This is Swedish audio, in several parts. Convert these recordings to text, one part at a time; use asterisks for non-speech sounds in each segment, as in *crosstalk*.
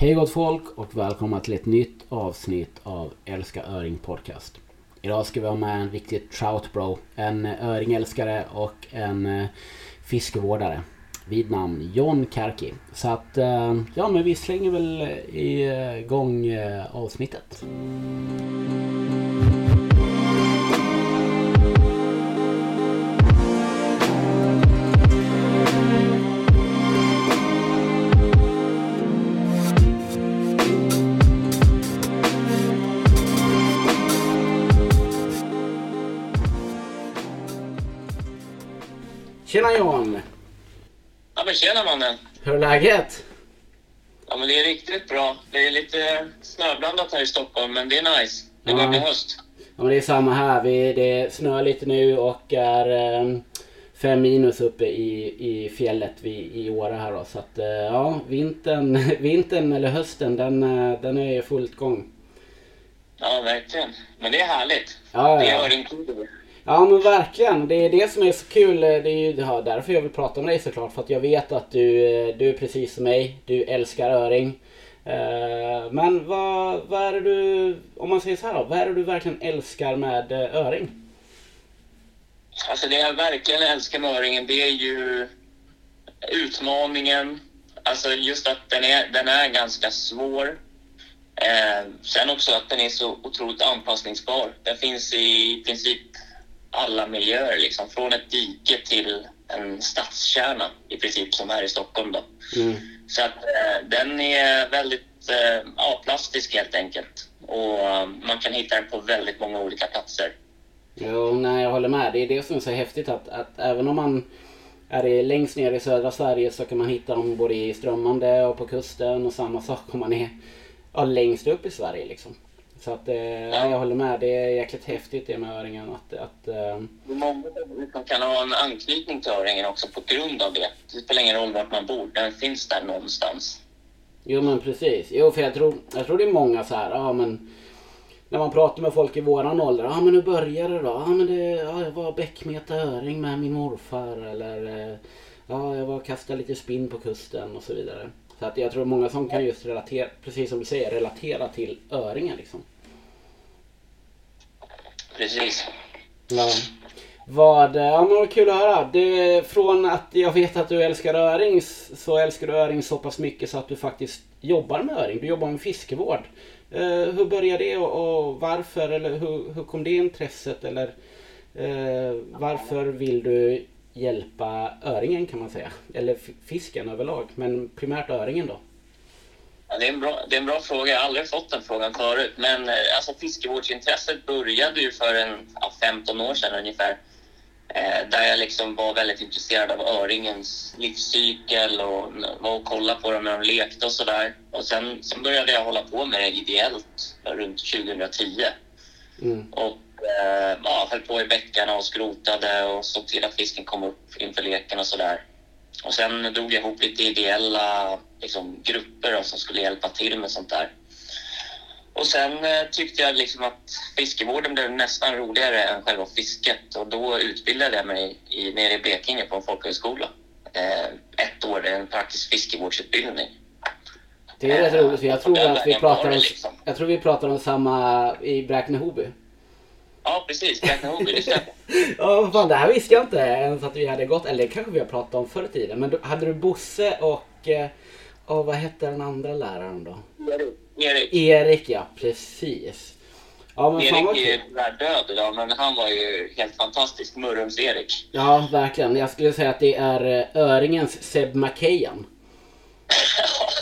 Hej gott folk och välkomna till ett nytt avsnitt av Älska Öring Podcast. Idag ska vi ha med en riktig trout bro. En eh, öringälskare och en eh, fiskevårdare. Vid namn John Karki. Så att, eh, ja men vi slänger väl igång avsnittet. Mm. Men tjena mannen! Hur är läget? Ja men det är riktigt bra. Det är lite snöblandat här i Stockholm men det är nice. Det börjar Ja. bli höst. Ja men det är samma här. Vi, det snöar lite nu och är eh, fem minus uppe i, i fjället vid, i Åre här då. Så att eh, ja, vintern, *laughs* vintern eller hösten den, eh, den är i fullt gång. Ja verkligen. Men det är härligt. Ja, Det ja. är öringtider. Ja men verkligen. Det är det som är så kul. Det är ju därför jag vill prata med dig såklart. För att jag vet att du, eh, du är precis som mig. Du älskar öring. Eh, men vad, vad är det du, om man säger så här då, vad är det du verkligen älskar med eh, öring? Alltså det jag verkligen älskar med öringen det är ju utmaningen. Alltså just att den är, den är ganska svår. Eh, sen också att den är så otroligt anpassningsbar. Den finns i princip alla miljöer, liksom. från ett dike till en stadskärna i princip som här i Stockholm. Då. Mm. Så att eh, den är väldigt eh, ja, plastisk helt enkelt. Och eh, man kan hitta den på väldigt många olika platser. Jo, nej jag håller med. Det är det som är så häftigt att, att även om man är i, längst ner i södra Sverige så kan man hitta dem både i strömmande och på kusten och samma sak om man är ja, längst upp i Sverige liksom. Så att eh, ja. jag håller med. Det är jäkligt häftigt det med öringen att, att eh, Många som kan ha en anknytning till öringen också på grund av det. Det spelar ingen roll vart man bor, den finns där någonstans. Jo men precis. Jo för jag tror, jag tror det är många så här, ja men när man pratar med folk i våran ålder, ja men hur började det då? Ja men det, ja, jag var bäckmeta öring med min morfar eller eh, ja jag var och kastade lite spinn på kusten och så vidare. Så att jag tror många som kan just relatera, precis som du säger, relatera till öringen liksom. Precis. Ja. Vad, ja men vad kul att höra. Det, från att jag vet att du älskar öring så älskar du öring så pass mycket så att du faktiskt jobbar med öring. Du jobbar med fiskevård. Eh, hur började det och, och varför? Eller hur, hur kom det intresset? Eller eh, varför vill du hjälpa öringen kan man säga? Eller fisken överlag. Men primärt öringen då. Ja, det, är en bra, det är en bra fråga. Jag har aldrig fått den frågan förut. Men eh, alltså, fiskevårdsintresset började ju för en, ja, 15 år sedan ungefär. Eh, där jag liksom var väldigt intresserad av öringens livscykel och var och kollade på dem när de lekte och sådär. Och sen, sen började jag hålla på med det ideellt runt 2010. Mm. Och eh, ja, höll på i bäckarna och skrotade och såg till att fisken kom upp inför leken och sådär. Och sen drog jag ihop lite ideella liksom, grupper då, som skulle hjälpa till med sånt där. Och sen eh, tyckte jag liksom att fiskevården blev nästan roligare än själva fisket och då utbildade jag mig i, nere i Blekinge på en folkhögskola. Eh, ett år, en praktisk fiskevårdsutbildning. Det är rätt roligt för jag tror Den att vi pratar om, liksom. jag tror vi pratar om samma i Bräkne-Hoby. Ja, precis. Bräkne-Hoby, det stämmer. *laughs* Ja, fan, det här visste jag inte ens att vi hade gått. Eller det kanske vi har pratat om förr i tiden. Men hade du Bosse och... eh, Och vad hette den andra läraren då? Erik, Erik, ja. Precis. Ja, men Erik är tyvärr död idag, men han var ju helt fantastisk. Murrums-Erik. Ja, verkligen. Jag skulle säga att det är eh, öringens Seb McKayan. *laughs*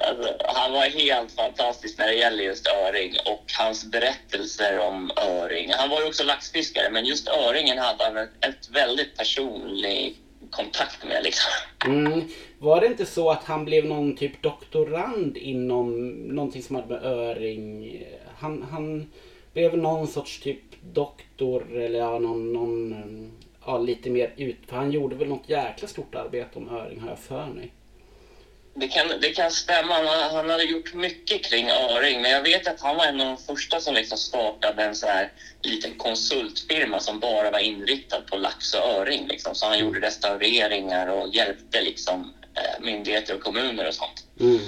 alltså, han var helt fantastisk när det gäller just öring och hans berättelser om öring. Han var ju också laxfiskare, men just öringen hade han ett, ett väldigt personlig kontakt med. Liksom. Mm. Var det inte så att han blev någon typ doktorand inom någonting som hade med öring... Han, han blev någon sorts typ doktor eller ja, någon, någon ja, lite mer ut... För han gjorde väl något jäkla stort arbete om öring har jag för mig. Det kan, det kan stämma. Han, han hade gjort mycket kring öring, men jag vet att han var en av de första som liksom startade en så här liten konsultfirma som bara var inriktad på lax och öring. Liksom. Så han gjorde restaureringar och hjälpte liksom, eh, myndigheter och kommuner och sånt. Mm.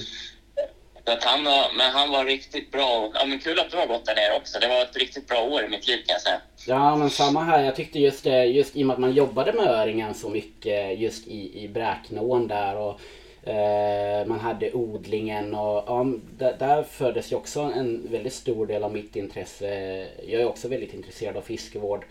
Så att han var, men han var riktigt bra. Ja, men kul att du har gått där nere också. Det var ett riktigt bra år i mitt liv kan jag säga. Ja men samma här. Jag tyckte just det, just i och med att man jobbade med öringen så mycket just i, i Bräkneån där och man hade odlingen och ja, där, där föddes ju också en väldigt stor del av mitt intresse. Jag är också väldigt intresserad av fiskevård.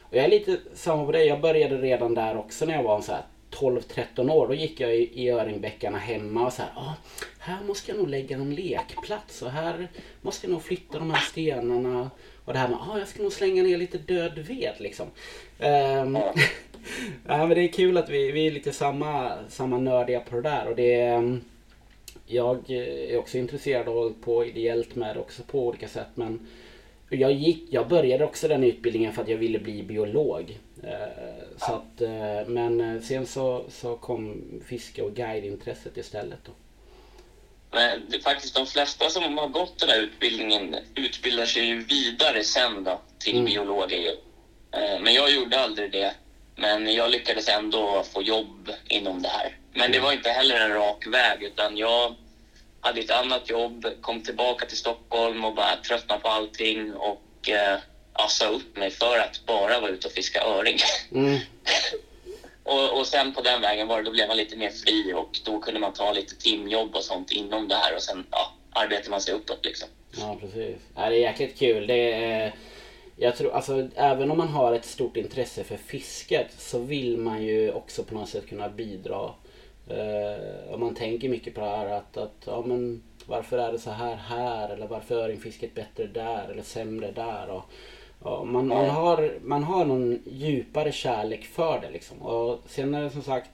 Och jag är lite samma på dig. Jag började redan där också när jag var så här 12-13 år. Då gick jag i, i öringbäckarna hemma och så här. Ah, här måste jag nog lägga någon lekplats och här måste jag nog flytta de här stenarna. Och det här med ah, jag ska nog slänga ner lite död ved liksom. Um, *laughs* *laughs* ja, men det är kul att vi, vi är lite samma, samma nördiga på det där. Och det, um, jag är också intresserad och hållit på ideellt med det också på olika sätt. Men jag, gick, jag började också den utbildningen för att jag ville bli biolog. Eh, så att, eh, men eh, sen så, så kom fiske och guideintresset istället. Då. Men det är faktiskt de flesta som har gått den här utbildningen utbildar sig ju vidare sen då till mm. biologer. Men jag gjorde aldrig det. Men jag lyckades ändå få jobb inom det här. Men det var inte heller en rak väg utan jag hade ett annat jobb, kom tillbaka till Stockholm och bara tröttnade på allting och eh, assa upp mig för att bara vara ute och fiska öring. Mm. *laughs* och, och sen på den vägen var det, då blev man lite mer fri och då kunde man ta lite timjobb och sånt inom det här och sen ja, arbetar man sig uppåt liksom. Ja precis. Ja, det är jäkligt kul. Det är, jag tror, alltså, även om man har ett stort intresse för fisket så vill man ju också på något sätt kunna bidra. Uh, om man tänker mycket på det här att, att ja, men, varför är det så här här eller varför är öringfisket bättre där eller sämre där. Och, Ja, man, man, har, man har någon djupare kärlek för det liksom. Och sen är det som sagt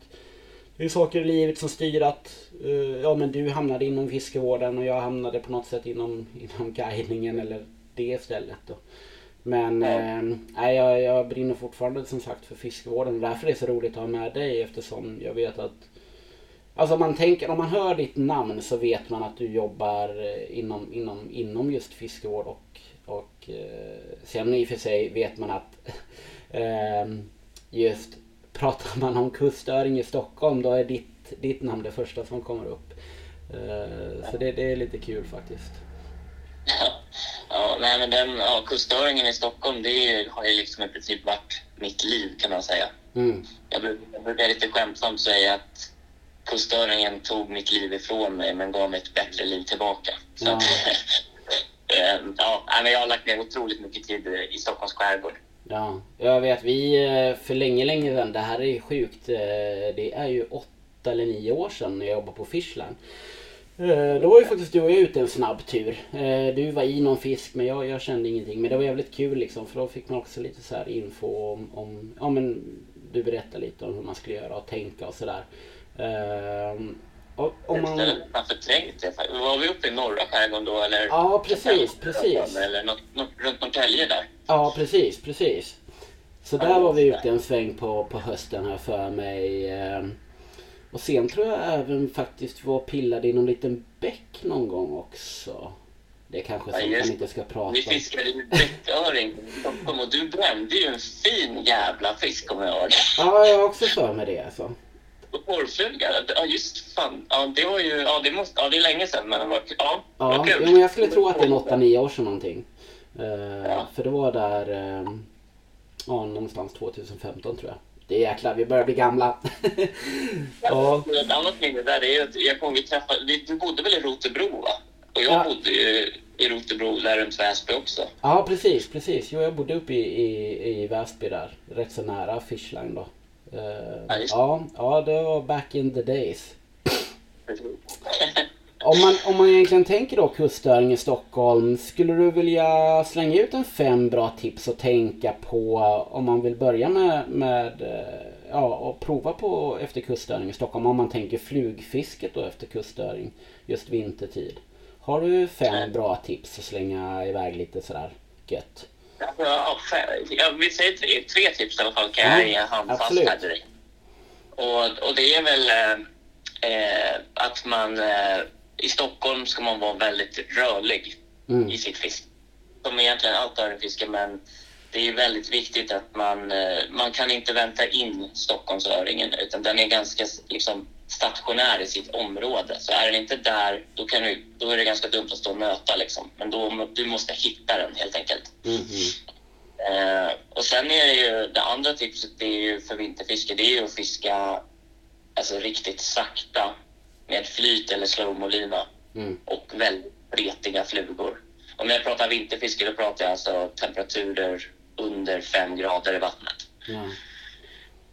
det är saker i livet som styr att uh, ja men du hamnade inom fiskevården och jag hamnade på något sätt inom, inom guidningen eller det istället. Då. Men äh, jag, jag brinner fortfarande som sagt för fiskevården därför är det så roligt att ha med dig eftersom jag vet att Alltså man tänker, om man hör ditt namn så vet man att du jobbar eh, inom, inom, inom just fiskevård och och eh, sen i och för sig vet man att *laughs* eh, just pratar man om kustöring i Stockholm då är ditt, ditt namn det första som kommer upp. Eh, så det, det är lite kul faktiskt. Ja, nej, men den ja, kustöringen i Stockholm det har ju liksom i princip varit mitt liv kan man säga. Mm. Jag, jag brukar lite skämtsamt säga att kustöringen tog mitt liv ifrån mig men gav mig ett bättre liv tillbaka. Så ja. *laughs* Eh, ja, men jag har lagt ner otroligt mycket tid i Stockholms skärgård. Ja, jag vet. Vi eh, för länge, länge sedan, det här är sjukt. Eh, det är ju åtta eller nio år sedan när jag jobbade på Fishland. Då var ju faktiskt du och jag ute en snabb tur. Du var i någon fisk men jag, jag kände ingenting. Men det var jävligt kul liksom för då fick man också lite så här info om, om ja men du berättade lite om hur man skulle göra och tänka och sådär. Och, om man... Man förträngt det. Var vi uppe i norra skärgården då eller? Ja precis, precis. Eller något, något, runt Norrtälje där? Ja precis, precis. Så där var vi ute en sväng på, på hösten här för mig. Och sen tror jag även faktiskt var pillade i någon liten bäck någon gång också. Det är kanske ja, som man inte ska prata om. Vi fiskade ju bäcköring i Stockholm och du brände ju en fin jävla fisk om jag har Ja, jag har också för mig det alltså. Porrfluga? Ja just fan. Ja det var ju, ja det måste, ja det är länge sedan men var, ja. Ja, jo, men jag skulle tro att det är 8-9 år sedan någonting. Uh, ja. För det var där, uh, ja någonstans 2015 tror jag. Det är jäklar, vi börjar bli gamla. ja. Ett annat minne där är att jag kommer vi träffade, du bodde väl i Rotebro va? Och jag ja. bodde ju i Rotebro där runt Väsby också. Ja precis, precis. Jo jag bodde uppe i, i, i Väsby där. Rätt så nära Fishline då. Uh, ja, ja, det var back in the days. *laughs* om, man, om man egentligen tänker då kustöring i Stockholm, skulle du vilja slänga ut en fem bra tips att tänka på om man vill börja med, med eh, ja, och prova på efter kustöring i Stockholm om man tänker flugfisket då efter kustöring just vintertid. Har du fem bra tips att slänga iväg lite sådär gött? Ja, vi säger tre, tre tips i alla fall kan jag ge handfast här direkt. Och, och det är väl eh, att man eh, i Stockholm ska man vara väldigt rörlig mm. i sitt fiske. Som egentligen allt öringfiske men det är väldigt viktigt att man, eh, man kan inte vänta in Stockholmsöringen utan den är ganska liksom stationär i sitt område. Så är den inte där, då, kan du, då är det ganska dumt att stå och nöta. Liksom. Men då, du måste hitta den helt enkelt. Mhm. Eh, och sen är det ju, det andra tipset det är ju för vinterfiske, det är ju att fiska alltså, riktigt sakta med flyt eller slowmolina Mm. och väldigt spretiga flugor. När jag pratar vinterfiske då pratar jag alltså temperaturer under 5 grader i vattnet. Ja.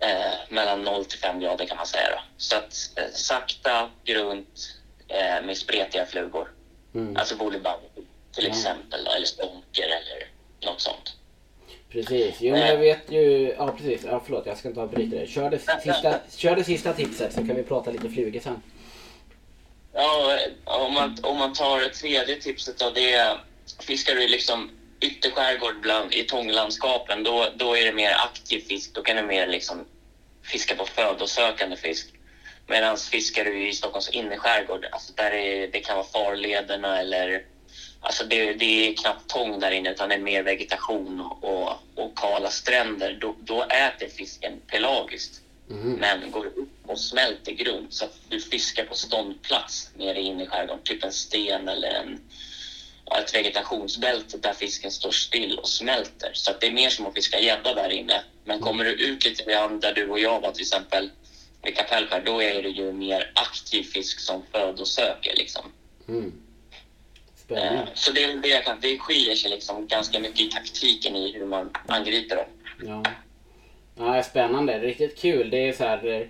Eh, mellan 0 till 5 grader kan man säga. Då. Så att eh, sakta, grunt eh, med spretiga flugor. Mm. Alltså volleyball till exempel då, eller stonker eller något sånt. Precis. Jo, men jag vet ju... Ja, precis. Ja, förlåt, jag ska inte avbryta dig. Kör det sista, kör det sista tipset så kan vi prata lite flugor sen. Ja, om man, om man tar det tredje tipset då, det är fiskar du liksom ytterskärgård bland, i tånglandskapen, då, då är det mer aktiv fisk. Då kan du mer liksom fiska på födosökande fisk. Medan fiskar du i Stockholms innerskärgård, alltså där är, det kan vara farlederna eller Alltså det, det är knappt tång där inne utan det är mer vegetation och, och kala stränder. Då, då äter fisken pelagiskt Mhm. men går upp och smälter grunt så att du fiskar på ståndplats nere inne i skärgården. Typ en sten eller en, ett vegetationsbälte där fisken står still och smälter. Så att det är mer som att fiska gädda där inne. Men kommer du ut lite grann där du och jag var till exempel vid Kapellskär, då är det ju mer aktiv fisk som födosöker liksom. Mm. Eh, Spännande. Så det, det, det skiljer sig liksom ganska mycket i taktiken i hur man angriper dem. Ja. ja, spännande. Det är Riktigt kul. Det är så här, eh,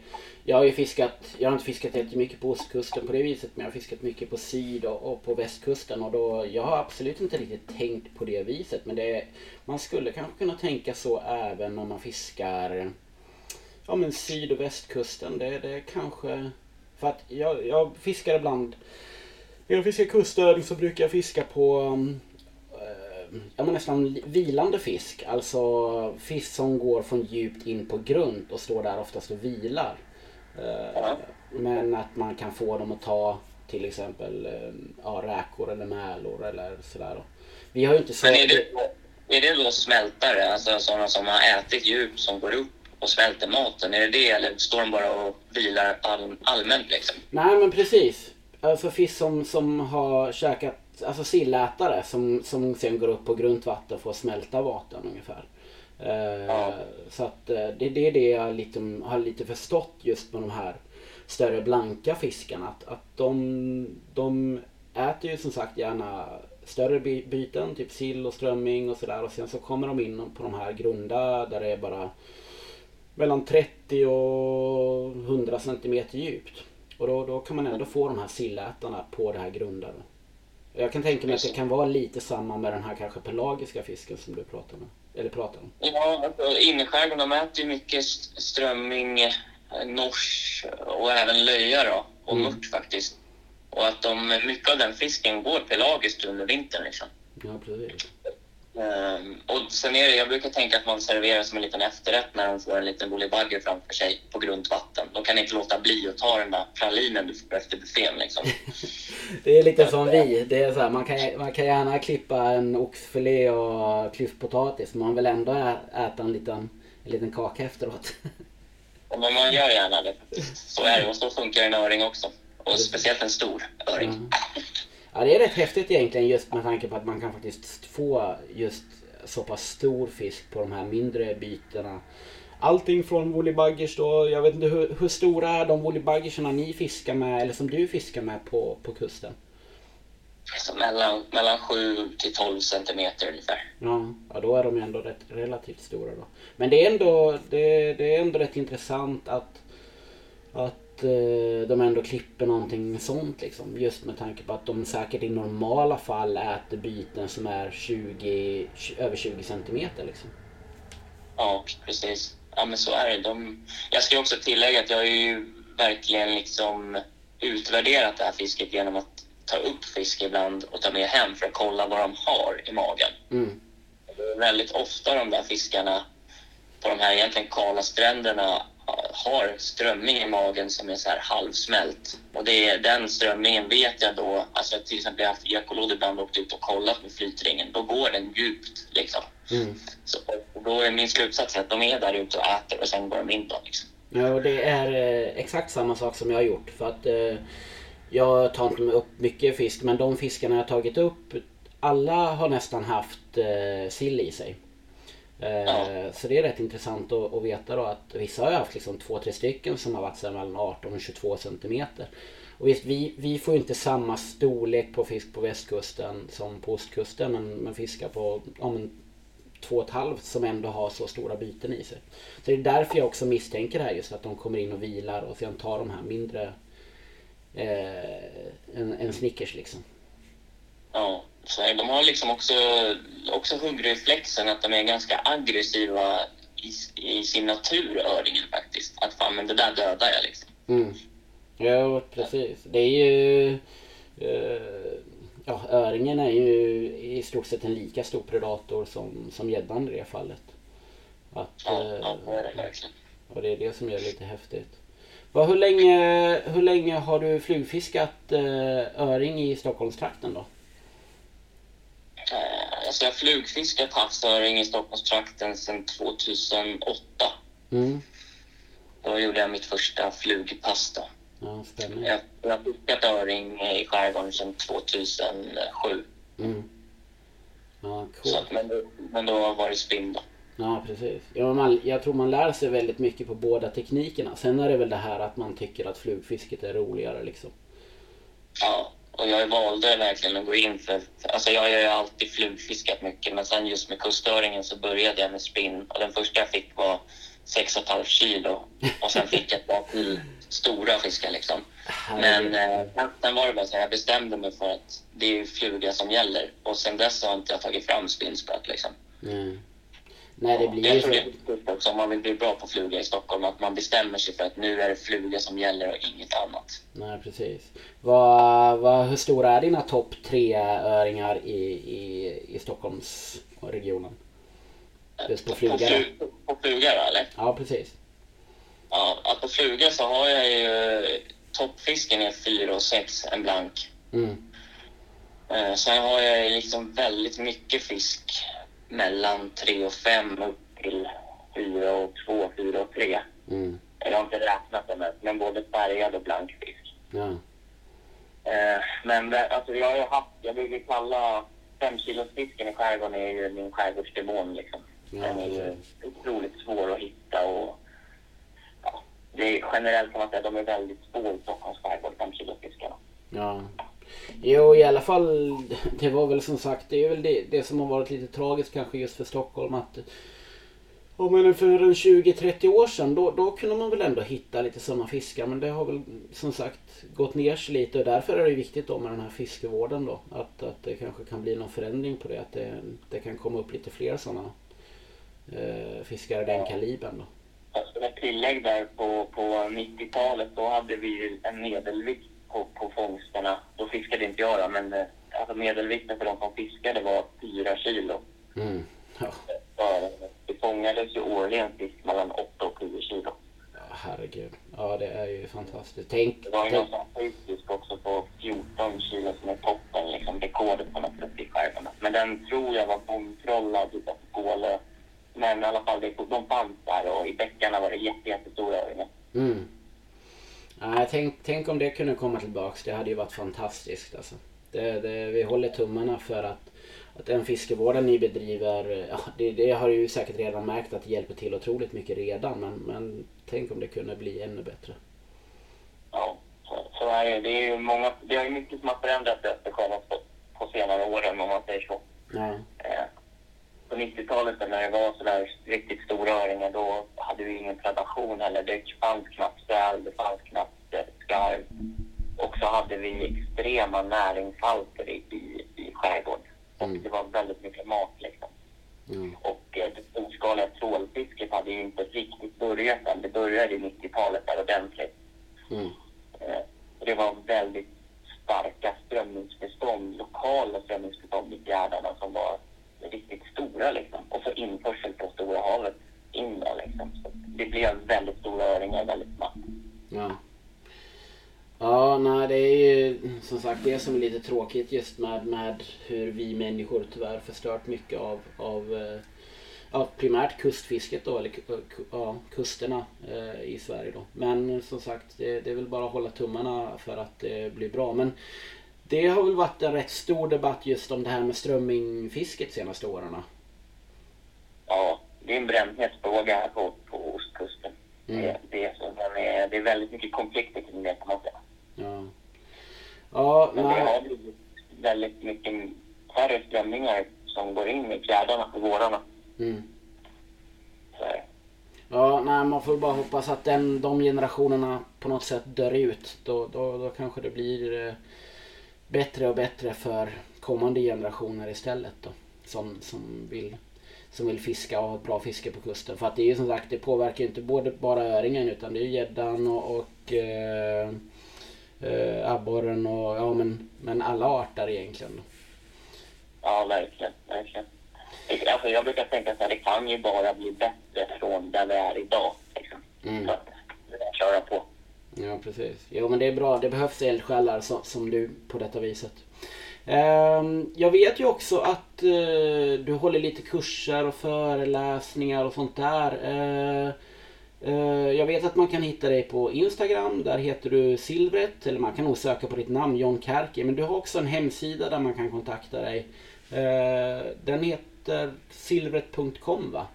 jag har ju fiskat, jag har inte fiskat jättemycket på ostkusten på det viset men jag har fiskat mycket på syd och, och på västkusten och då, jag har absolut inte riktigt tänkt på det viset men det, man skulle kanske kunna tänka så även när man fiskar ja men syd och västkusten. Det, det kanske, för att jag, jag fiskar ibland, när jag fiskar kustöring så brukar jag fiska på eh, ja, men nästan vilande fisk. Alltså fisk som går från djupt in på grund och står där oftast och vilar. Eh. Men att man kan få dem att ta till exempel eh, ja, räkor eller mälor eller sådär. Vi har ju inte så... Men är det, är det då smältare, alltså sådana som har ätit djup som går upp och svälter maten? Är det det eller står de bara och vilar all, allmänt liksom? Nej men precis. Alltså fisk som, som har käkat, alltså sillätare som, som sen går upp på grunt vatten för att smälta vatten ungefär. Eh, Ja. Så att eh, det, det är det jag lite, har lite förstått just med de här större blanka fiskarna. Att, att de, de äter ju som sagt gärna större by- byten, typ sill och strömming och sådär. Och sen så kommer de in på de här grunda där det är bara mellan 30 och 100 centimeter djupt. Och då, då kan man ändå få de här sillätarna på det här grunda. Jag kan tänka mig att det kan vara lite samma med den här kanske pelagiska fisken som du pratar med. Eller pratar om. Ja, alltså, innerskärgården de äter ju mycket st- strömming, eh, nors och även löja då, och Mm. mört faktiskt. Och att de, mycket av den fisken går pelagiskt under vintern liksom. Ja, precis. Ehm, och sen är det, jag brukar tänka att man serverar som en liten efterrätt när de får en liten bullybagger framför sig på grunt vatten. De kan inte låta bli att ta den där pralinen du får efter buffén liksom. *laughs* Det är lite som vi. Det är så här, man, kan, man kan gärna klippa en oxfilé och klyftpotatis men man vill ändå äta en liten, en liten kaka efteråt. *laughs* Men man gör gärna det. Så är det och så funkar en öring också. Och speciellt en stor öring. Mm. Ja, det är rätt häftigt egentligen just med tanke på att man kan faktiskt få just så pass stor fisk på de här mindre bytena. Allting från woollybuggers då, jag vet inte hur, hur stora är de woollybuggers ni fiskar med eller som du fiskar med på, på kusten? Så mellan, mellan 7 till 12 centimeter ungefär. Ja, ja, då är de ju ändå rätt, relativt stora då. Men det är ändå, det, det är ändå rätt intressant att, att eh, de ändå klipper någonting sånt liksom. Just med tanke på att de säkert i normala fall äter byten som är 20, tj- över 20 centimeter liksom. Ja, precis. Ja, men så är det. De, jag ska också tillägga att jag har ju verkligen liksom utvärderat det här fisket genom att ta upp fisk ibland och ta med hem för att kolla vad de har i magen. Mm. Väldigt ofta de där fiskarna på de här egentligen kala stränderna har strömming i magen som är så här halvsmält. Och det är, den strömmingen vet jag då, alltså till exempel jag har haft ekolod ibland åkt ut och kollat med flytringen, då går den djupt liksom. Mm. Så, och då är min slutsats att de är där ute och äter och sen går de in då liksom. Ja, och det är eh, exakt samma sak som jag har gjort. För att eh, jag tar inte upp mycket fisk, men de fiskarna jag tagit upp, alla har nästan haft eh, sill i sig. Eh, Ja. Så det är rätt intressant att, att veta då att vissa har haft liksom två, tre stycken som har varit så mellan 18 och 22 centimeter. Och visst, vi, vi får inte samma storlek på fisk på västkusten som på ostkusten, men, men fiskar på ja, men, två och ett halvt som ändå har så stora byten i sig. Så det är därför jag också misstänker det här just att de kommer in och vilar och sen tar de här mindre eh, en, en Snickers liksom. Ja, så här, de har liksom också, också huggreflexen att de är ganska aggressiva i, i sin natur, öringen faktiskt. Att fan, men det där dödar jag liksom. Mm. Ja, precis. Det är ju... Eh, ja, öringen är ju i stort sett en lika stor predator som, som gäddan i det fallet. Att, Ja, eh, ja det är det verkligen. och det är det som gör det lite häftigt. Vad, hur, länge, hur länge har du flugfiskat eh, öring i Stockholmstrakten då? Eh, Alltså jag har flugfiskat havsöring i Stockholmstrakten sedan 2008. Mm. Då gjorde jag mitt första flugpass då. Ja, spännande. Jag jag har fiskat öring i skärgården sedan 2007. Mm. Ja, Så, coolt. att- men, men då var det spinn då. Ja, precis. Ja, man, jag tror man lär sig väldigt mycket på båda teknikerna. Sen är det väl det här att man tycker att flugfisket är roligare liksom. Ja, och jag valde verkligen att gå in för... Alltså jag har ju alltid flugfiskat mycket, men sen just med kustöringen så började jag med spinn. Och den första jag fick var 6,5 kilo. Och sen fick jag ett par till stora fiskar liksom. Men eh, sen var det bara så här, jag bestämde mig för att det är fluga som gäller. Och sen dess har inte jag tagit fram spinnspöet liksom. Nej. Nej, det blir jag tror det är viktigt också om man vill bli bra på fluga i Stockholm, att man bestämmer sig för att nu är det fluga som gäller och inget annat. Nej, precis. Vad, vad, hur stora är dina topp tre öringar i, i, i Stockholmsregionen? Just på fluga flu- på fluga då, eller? Ja, precis. Ja, på fluga så har jag ju toppfisken är 4 och 6, en blank. Mm. Eh, Sen har jag liksom väldigt mycket fisk mellan 3 och 5 upp till 4 och 2, 4 och 3. Mm. Jag har inte räknat dem än, men både färgad och blank fisk. Ja. Eh, Men alltså jag har ju haft, jag brukar kalla 5 kilos fisken i skärgården är ju min skärgårdsdemon liksom. Ja, Den är ju otroligt svår att hitta och ja, det är, generellt kan man säga att de är väldigt få i Stockholms skärgård, 5 kilos fiskarna. Ja. Jo, i alla fall. Det var väl som sagt, det är väl det, det som har varit lite tragiskt kanske just för Stockholm att Ja men för en 20-30 år sedan då, då kunde man väl ändå hitta lite sådana fiskar men det har väl som sagt gått ner sig lite och därför är det viktigt då med den här fiskevården då. Att, att det kanske kan bli någon förändring på det. Att det, det kan komma upp lite fler sådana eh, fiskar i den Ja. kalibern då. Alltså ett tillägg där på, på 90-talet, då hade vi ju en medelvikt på, på fångsterna. Då fiskade inte jag då, men eh, alltså medelvikten för de som fiskade var 4 kilo. Mm. Ja. Ja, Det fångades ju årligen fisk mellan 8 och 10 kilo. ja, herregud. Ja det är ju fantastiskt. Tänk, Det var ju någon sån fisk också på 14 kilo som är toppen, liksom rekordet på något sätt i skärgården. Men den tror jag var bomtrollad utav Gålö. Men i alla fall, det, de fanns där och i bäckarna var det jätte, jättestora öringar. Mm. Nej, tänk, tänk om det kunde komma tillbaks. Det hade ju varit fantastiskt alltså. Det, det, vi håller tummarna för att, att den fiskevården ni bedriver, ja, det, det har ju säkert redan märkt att det hjälper till otroligt mycket redan. Men, men tänk om det kunde bli ännu bättre. Ja, så, så är det. Det är ju många, det är mycket som har förändrats Östersjön på, på senare åren om man säger så. Ja, Eh, på 90-talet när det var sådär riktigt stora öringar då hade vi ingen predation heller. Det fanns knappt säl, det fanns knappt eh, skarv. Och så hade vi extrema näringshalter i, i, i skärgården. Och Mm. det var väldigt mycket mat liksom. ja, Och eh, det storskaliga trålfisket hade ju inte riktigt börjat än. Det började i 90-talet där ordentligt. mm, Eh, och det var väldigt starka strömmingsbestånd, lokala strömmingsbestånd i fjärdarna som var riktigt stora liksom. Och så införsel på Stora havet in då liksom. Så det blev väldigt stora öringar väldigt snabbt. ja. Ja, nej det är ju som sagt det som är lite tråkigt just med, med hur vi människor tyvärr förstört mycket av, av eh, av primärt kustfisket då, eller ja, kusterna eh, i Sverige då. Men som sagt, det, det är väl bara att hålla tummarna för att det blir bra. Men det har väl varit en rätt stor debatt just om det här med strömmingfisket senaste åren. Ja, det är en brännhet fråga här på, på ostkusten. Mm. Det, det, är så, är, det är väldigt mycket konflikter kring det kan man säga. Ja. Ja, Men det har blivit väldigt mycket färre strömmingar som går in i fjärdarna på vårarna. Mm. Ja, nej, man får bara hoppas att den, de generationerna på något sätt dör ut. Då, då, då kanske det blir eh, bättre och bättre för kommande generationer istället då. Som, som, vill, som vill fiska och ha bra fiske på kusten. För att det är ju som sagt, det påverkar ju inte både bara öringen utan det är gäddan och, och eh, eh, abborren och ja men, men alla arter egentligen. Då. Ja, verkligen. verkligen. Alltså, jag brukar tänka att det kan ju bara bli bättre från där vi är idag. Liksom. Mm. Så att. Ja, precis. Jo, men det är bra. Det behövs eldsjälar som, som du på detta viset. Uh, jag vet ju också att uh, du håller lite kurser och föreläsningar och sånt där. Uh, jag vet att man kan hitta dig på Instagram. Där heter du Silvret. Eller man kan nog söka på ditt namn John Kärki. Men du har också en hemsida där man kan kontakta dig. Ehm, den heter silvret.com va?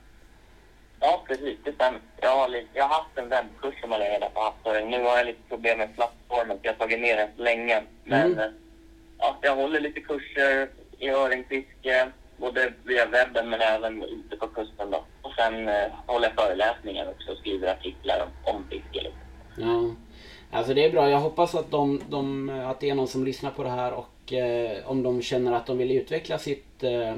Ja, precis. Det stämmer. Jag har, jag har haft en webbkurs som jag redan på haft. Nu har jag lite problem med plattformen, så jag har tagit ner den så länge. Men mm. ja, jag håller lite kurser i öringfiske, både via webben men även ute på kusten. Då. Och sen eh, håller jag föreläsningar också och skriver artiklar om, om fiske. Liksom. Ja, alltså det är bra. Jag hoppas att, de, de, att det är någon som lyssnar på det här och eh, om de känner att de vill utveckla sitt eh,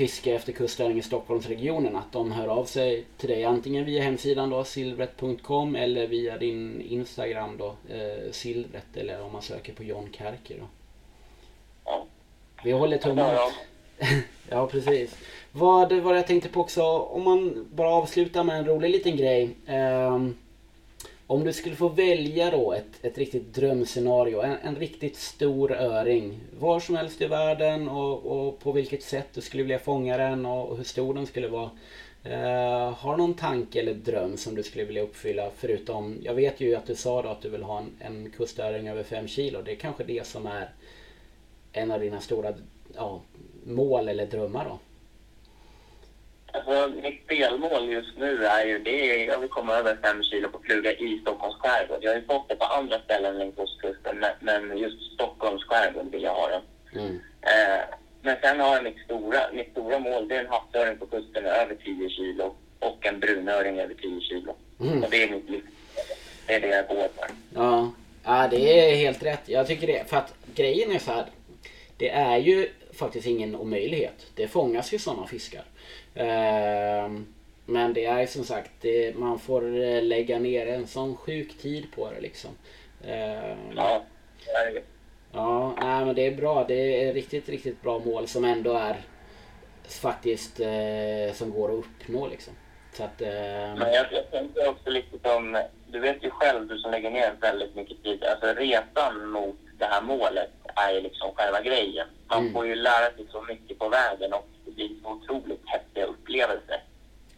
fiske efter kustöring i Stockholmsregionen att de hör av sig till dig antingen via hemsidan då silvret.com eller via din Instagram då eh, silvret eller om man söker på John Kärker då. Ja. Vi håller tummarna. *laughs* ja precis. Vad var jag tänkte på också om man bara avslutar med en rolig liten grej. Eh, om du skulle få välja då ett, ett riktigt drömscenario, en, en riktigt stor öring, var som helst i världen och, och på vilket sätt du skulle vilja fånga den och, och hur stor den skulle vara. Uh, har du någon tanke eller dröm som du skulle vilja uppfylla förutom, jag vet ju att du sa då att du vill ha en, en kustöring över 5 kilo. Det är kanske det som är en av dina stora ja, mål eller drömmar då? Alltså, mitt spelmål just nu är ju det. Jag vill komma över fem kilo på fluga i Stockholms skärgård. Jag har ju fått det på andra ställen längs ostkusten, men just Stockholms skärgård vill jag ha den. Mm. Eh, men sen har jag mitt stora, mitt stora mål, det är en havsöring på kusten över 10 kilo och en brunöring över 10 kilo. Mm. Och det är mitt liv. Det är det jag går för. Ja. ja, det är helt rätt. Jag tycker det. För att grejen är så här. Det är ju faktiskt ingen omöjlighet. Det fångas ju sådana fiskar. Ehm, men det är som sagt, det, man får eh, lägga ner en sån sjuk tid på det liksom. Ehm, ja, Ja, nej, men det är bra. Det är riktigt, riktigt bra mål som ändå är faktiskt eh, som går att uppnå liksom. Så att, eh... Men jag, jag tänker också lite som, du vet ju själv du som lägger ner väldigt mycket tid, alltså resan mot det här målet är ju liksom själva grejen. Man mm. får ju lära sig så mycket på vägen och blir otroligt häftiga upplevelse.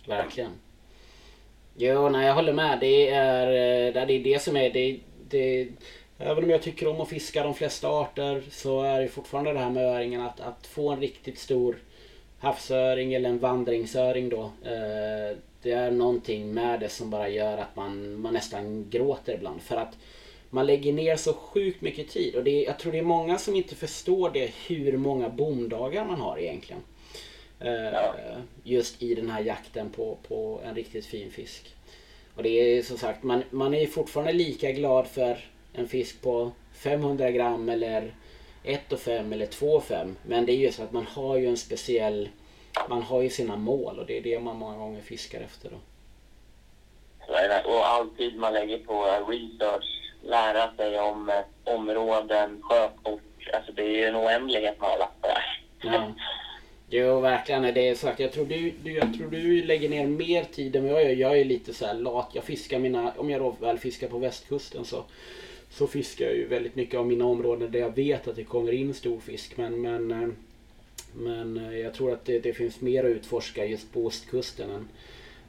Verkligen. Jo, nej jag håller med. Det är eh, det, är det som är det, det Även om jag tycker om att fiska de flesta arter så är det fortfarande det här med öringen att, att få en riktigt stor havsöring eller en vandringsöring då. Eh, det är någonting med det som bara gör att man, man nästan gråter ibland. För att man lägger ner så sjukt mycket tid. Och det, jag tror det är många som inte förstår det hur många bomdagar man har egentligen. Eh, ja. Just i den här jakten på, på en riktigt fin fisk. Och det är som sagt, man, man är fortfarande lika glad för en fisk på 500 gram eller 1,5 eller 2,5. Men det är ju så att man har ju en speciell... Man har ju sina mål och det är det man många gånger fiskar efter då. Och all tid man lägger på research, lära sig om eh, områden, sjökort. Alltså det är ju en oändlighet man har lagt på det Ja. Jo, verkligen. Det är sagt. Jag tror du, du, jag tror du lägger ner mer tid än vad jag gör. Jag är lite så lat. Jag fiskar mina... Om jag då väl fiskar på västkusten så så fiskar jag ju väldigt mycket av mina områden där jag vet att det kommer in stor fisk. Men, men eh, Men eh, jag tror att det, det finns mer att utforska just på ostkusten än,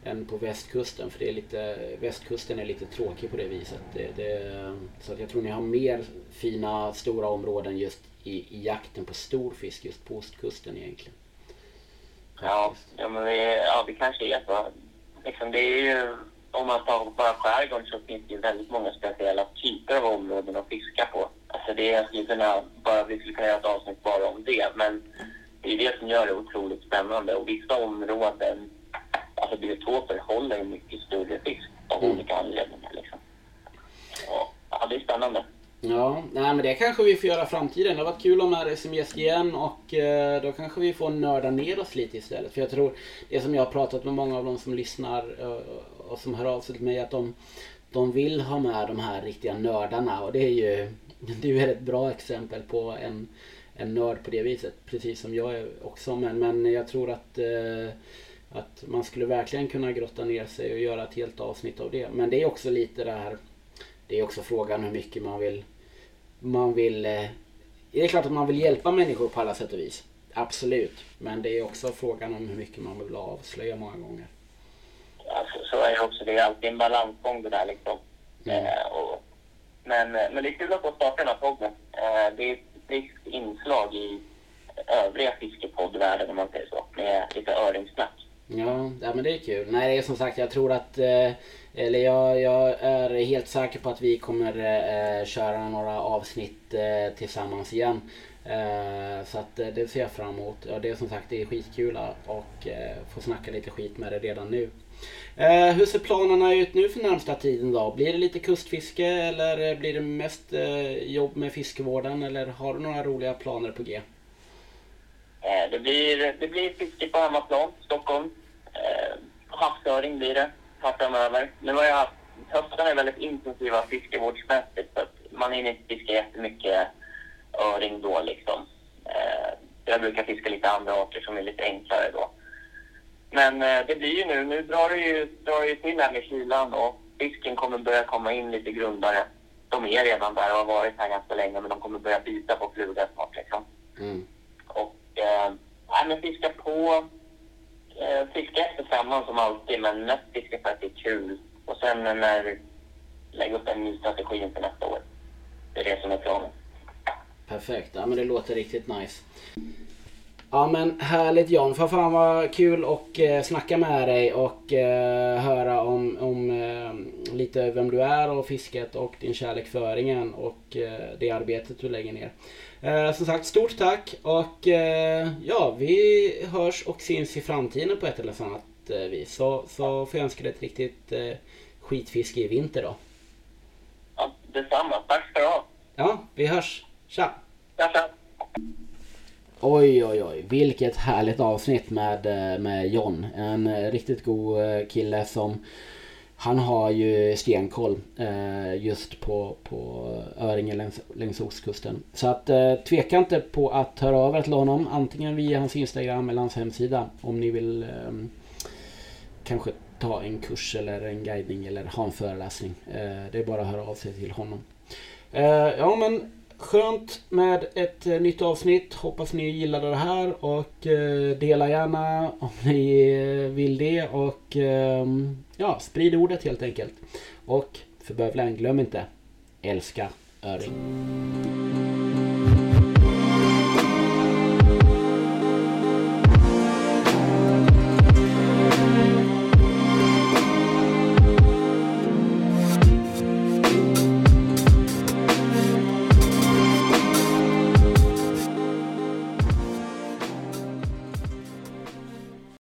än på västkusten. För det är lite, västkusten är lite tråkig på det viset. Det, det, så att jag tror ni har mer fina stora områden just i, i jakten på stor fisk just på ostkusten egentligen. Ja, ja, men vi, ja, vi kanske är så. Liksom, det är ju, om man tar bara skärgården så finns det ju väldigt många speciella typer av områden att fiska på. Alltså det skulle kunna, bara, vi skulle kunna göra ett avsnitt bara om det. Men det är det som gör det otroligt spännande. Och vissa områden, alltså biotoper, håller mycket större fisk av Mm. olika anledningar. Liksom. Och, ja, det är spännande. Ja, nej men det kanske vi får göra i framtiden. Det har varit kul att ha med dig som gäst igen och eh, då kanske vi får nörda ner oss lite istället. För jag tror, det som jag har pratat med många av de som lyssnar eh, och som hör av sig till mig, att de, de vill ha med de här riktiga nördarna och det är ju *laughs* du är ett bra exempel på en, en nörd på det viset. Precis som jag är också. Men, men jag tror att eh, att man skulle verkligen kunna grotta ner sig och göra ett helt avsnitt av det. Men det är också lite det här Det är också frågan hur mycket man vill man vill eh, Det är klart att man vill hjälpa människor på alla sätt och vis. Absolut. Men det är också frågan om hur mycket man vill avslöja många gånger. Alltså, så är det också. Det är alltid en balansgång det där liksom. Mm. Eh, och, men, eh, men det är kul att få starta den här podden. Eh, det är ett visst inslag i övriga fiskepoddvärlden om man säger så. Med lite öringssnack. Ja, ja men det är kul. Nej, det är som sagt, jag tror att... Eh, eller jag, jag är helt säker på att vi kommer eh, köra några avsnitt eh, tillsammans igen. Så att det ser jag fram emot. Ja, det är som sagt, det är skitkul att och, få snacka lite skit med dig redan nu. Hur ser planerna ut nu för närmsta tiden då? Blir det lite kustfiske eller blir det mest jobb med fiskevården eller har du några roliga planer på G? Det, blir, det blir fiske på hemmaplan, Stockholm. Havsöring blir det här framöver. Nu har jag haft, höstarna är väldigt intensiva fiskevårdsmässigt så att man hinner inte fiska jättemycket öring då liksom. Eh, jag brukar fiska lite andra arter som är lite enklare då. Men eh, det blir ju nu, nu drar det ju, drar det ju till här med kylan och fisken kommer börja komma in lite grundare. De är redan där och har varit här ganska länge men de kommer börja bita på flugan snart liksom. Mm. Och eh, nej, men fiska på. Eh, fiska som alltid, men mest fiska för att det är kul. Och sen när lägga upp en ny strategi inför nästa år. Det är det som är planen. Perfekt, ja men det låter riktigt nice. Ja men härligt John, för fan vad kul att eh, snacka med dig och eh, höra om, om eh, lite vem du är och fisket och din kärlek för öringen och eh, det arbetet du lägger ner. Eh, som sagt, stort tack och eh, ja, vi hörs och syns i framtiden på ett eller annat vis. Så, så får jag önska dig ett riktigt eh, skitfiske i vinter då. Ja, detsamma. Tack ska du ha. Ja, vi hörs. Tja! Tja, tja. Oj, oj, oj. Vilket härligt avsnitt med, eh, med John. En eh, riktigt god eh, kille som... Han har ju stenkoll eh, just på, på öringen längs, längs ostkusten. Så att eh, tveka inte på att höra av er till honom. Antingen via hans Instagram eller hans hemsida. Om ni vill eh, kanske ta en kurs eller en guidning eller ha en föreläsning. Eh, det är bara att höra av sig till honom. Eh, ja men Skönt med ett eh, nytt avsnitt. Hoppas ni gillade det här och dela gärna om ni vill det och ehm, ja, sprid ordet helt enkelt. Och för bövelen, glöm inte, älska öring.